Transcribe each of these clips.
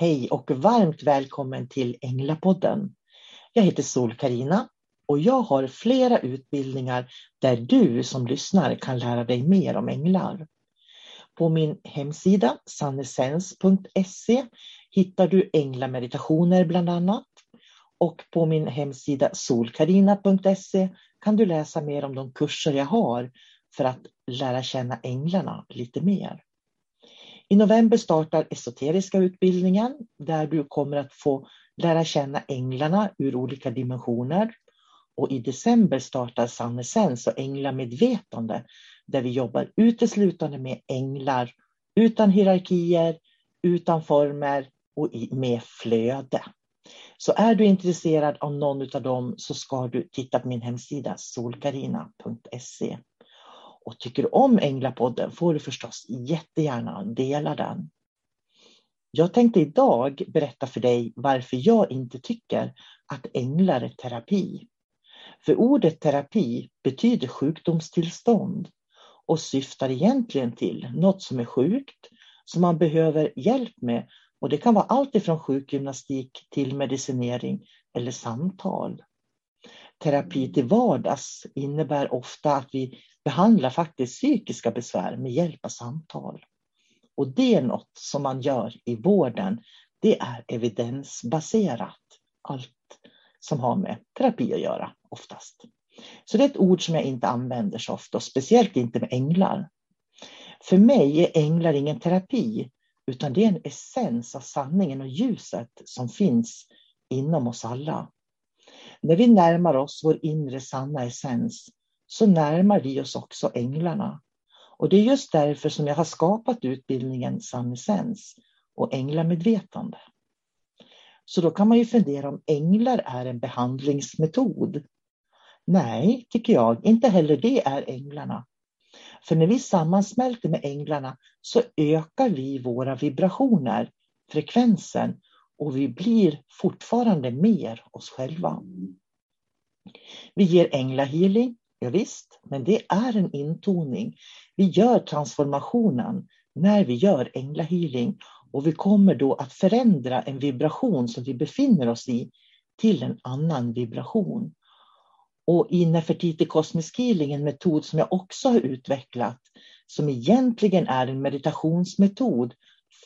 Hej och varmt välkommen till Änglapodden. Jag heter sol karina och jag har flera utbildningar där du som lyssnar kan lära dig mer om änglar. På min hemsida sannesens.se hittar du änglameditationer bland annat. Och på min hemsida solkarina.se kan du läsa mer om de kurser jag har för att lära känna änglarna lite mer. I november startar esoteriska utbildningen där du kommer att få lära känna änglarna ur olika dimensioner. Och i december startar Sannesens och änglamedvetande där vi jobbar uteslutande med änglar utan hierarkier, utan former och med flöde. Så är du intresserad av någon av dem så ska du titta på min hemsida solkarina.se. Och tycker du om Änglapodden får du förstås jättegärna dela den. Jag tänkte idag berätta för dig varför jag inte tycker att änglar är terapi. För ordet terapi betyder sjukdomstillstånd och syftar egentligen till något som är sjukt, som man behöver hjälp med. Och det kan vara allt ifrån sjukgymnastik till medicinering eller samtal. Terapi till vardags innebär ofta att vi behandlar faktiskt psykiska besvär med hjälp av samtal. Och det är något som man gör i vården. Det är evidensbaserat. Allt som har med terapi att göra oftast. Så det är ett ord som jag inte använder så ofta, och speciellt inte med änglar. För mig är änglar ingen terapi, utan det är en essens av sanningen och ljuset som finns inom oss alla. När vi närmar oss vår inre sanna essens så närmar vi oss också änglarna. Och det är just därför som jag har skapat utbildningen Sannessens och änglamedvetande. Så då kan man ju fundera om änglar är en behandlingsmetod. Nej, tycker jag, inte heller det är änglarna. För när vi sammansmälter med änglarna så ökar vi våra vibrationer, frekvensen och vi blir fortfarande mer oss själva. Vi ger änglahealing Ja, visst, men det är en intoning. Vi gör transformationen när vi gör änglahealing och vi kommer då att förändra en vibration som vi befinner oss i till en annan vibration. Och i Nefertiti Cosmic Healing, en metod som jag också har utvecklat, som egentligen är en meditationsmetod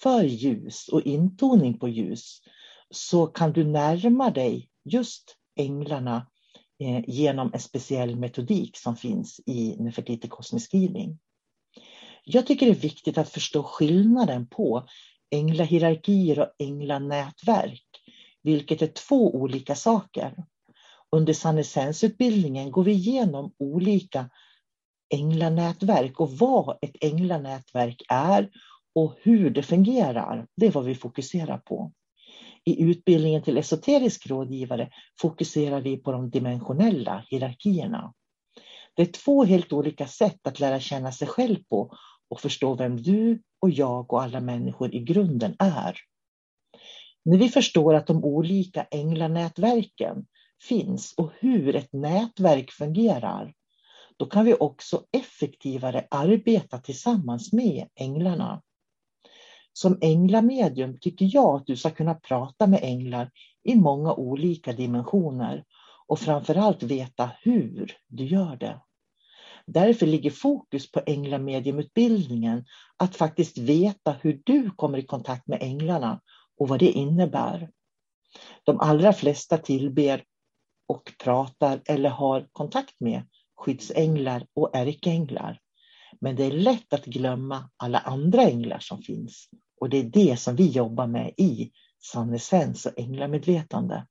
för ljus och intoning på ljus, så kan du närma dig just änglarna Eh, genom en speciell metodik som finns i Nefertiti Cosmic Healing. Jag tycker det är viktigt att förstå skillnaden på änglahierarkier och änglanätverk, vilket är två olika saker. Under sannesensutbildningen går vi igenom olika änglanätverk och vad ett änglanätverk är och hur det fungerar. Det är vad vi fokuserar på. I utbildningen till esoterisk rådgivare fokuserar vi på de dimensionella hierarkierna. Det är två helt olika sätt att lära känna sig själv på och förstå vem du och jag och alla människor i grunden är. När vi förstår att de olika änglanätverken finns och hur ett nätverk fungerar, då kan vi också effektivare arbeta tillsammans med änglarna. Som änglamedium tycker jag att du ska kunna prata med änglar i många olika dimensioner och framförallt veta hur du gör det. Därför ligger fokus på änglamediumutbildningen att faktiskt veta hur du kommer i kontakt med änglarna och vad det innebär. De allra flesta tillber och pratar eller har kontakt med skyddsänglar och ärkeänglar. Men det är lätt att glömma alla andra änglar som finns. Och det är det som vi jobbar med i Sannessens och änglamedvetande.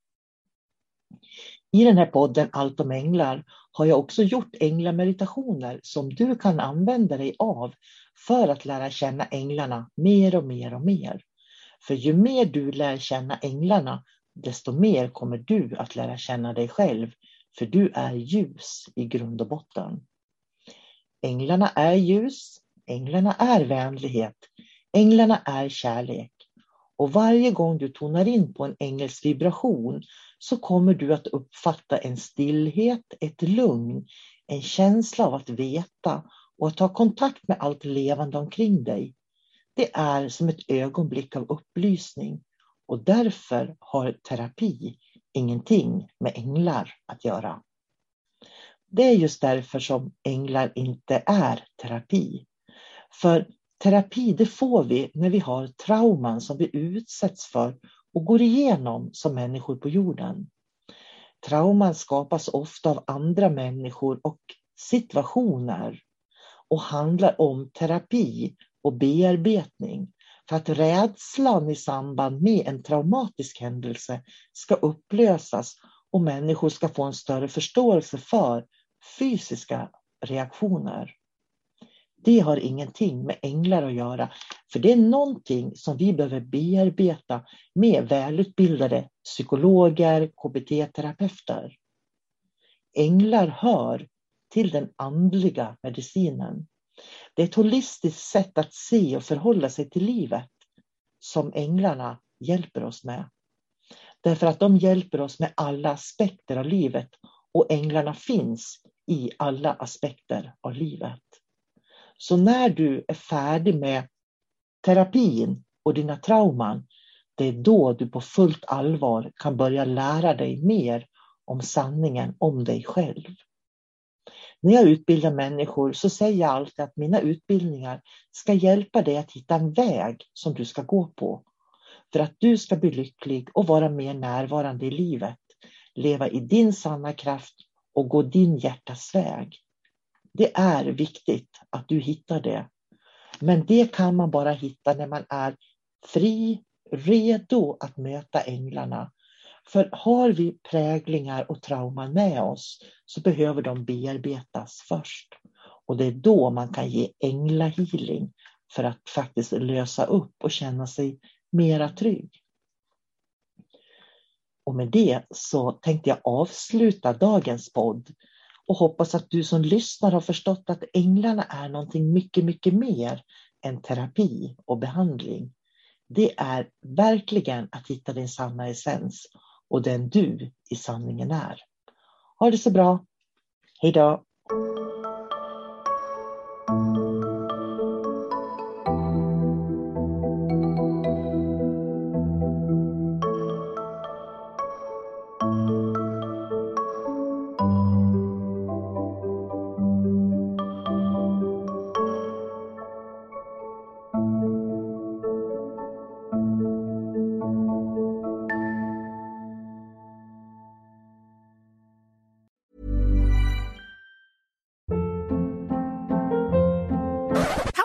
I den här podden Allt om änglar har jag också gjort änglameditationer som du kan använda dig av för att lära känna änglarna mer och mer och mer. För ju mer du lär känna änglarna, desto mer kommer du att lära känna dig själv. För du är ljus i grund och botten. Änglarna är ljus, änglarna är vänlighet, änglarna är kärlek. Och varje gång du tonar in på en ängels vibration så kommer du att uppfatta en stillhet, ett lugn, en känsla av att veta och att ha kontakt med allt levande omkring dig. Det är som ett ögonblick av upplysning och därför har terapi ingenting med änglar att göra. Det är just därför som änglar inte är terapi. För terapi det får vi när vi har trauman som vi utsätts för och går igenom som människor på jorden. Trauman skapas ofta av andra människor och situationer och handlar om terapi och bearbetning för att rädslan i samband med en traumatisk händelse ska upplösas och människor ska få en större förståelse för fysiska reaktioner. Det har ingenting med änglar att göra, för det är någonting som vi behöver bearbeta med välutbildade psykologer, KBT-terapeuter. Änglar hör till den andliga medicinen. Det är ett holistiskt sätt att se och förhålla sig till livet som änglarna hjälper oss med. Därför att de hjälper oss med alla aspekter av livet och änglarna finns i alla aspekter av livet. Så när du är färdig med terapin och dina trauman, det är då du på fullt allvar kan börja lära dig mer om sanningen om dig själv. När jag utbildar människor så säger jag alltid att mina utbildningar ska hjälpa dig att hitta en väg som du ska gå på. För att du ska bli lycklig och vara mer närvarande i livet. Leva i din sanna kraft och gå din hjärtas väg. Det är viktigt att du hittar det. Men det kan man bara hitta när man är fri, redo att möta änglarna. För har vi präglingar och trauman med oss så behöver de bearbetas först. Och det är då man kan ge änglahealing för att faktiskt lösa upp och känna sig mera trygg. Och med det så tänkte jag avsluta dagens podd och hoppas att du som lyssnar har förstått att änglarna är någonting mycket, mycket mer än terapi och behandling. Det är verkligen att hitta din sanna essens och den du i sanningen är. Ha det så bra. Hej då!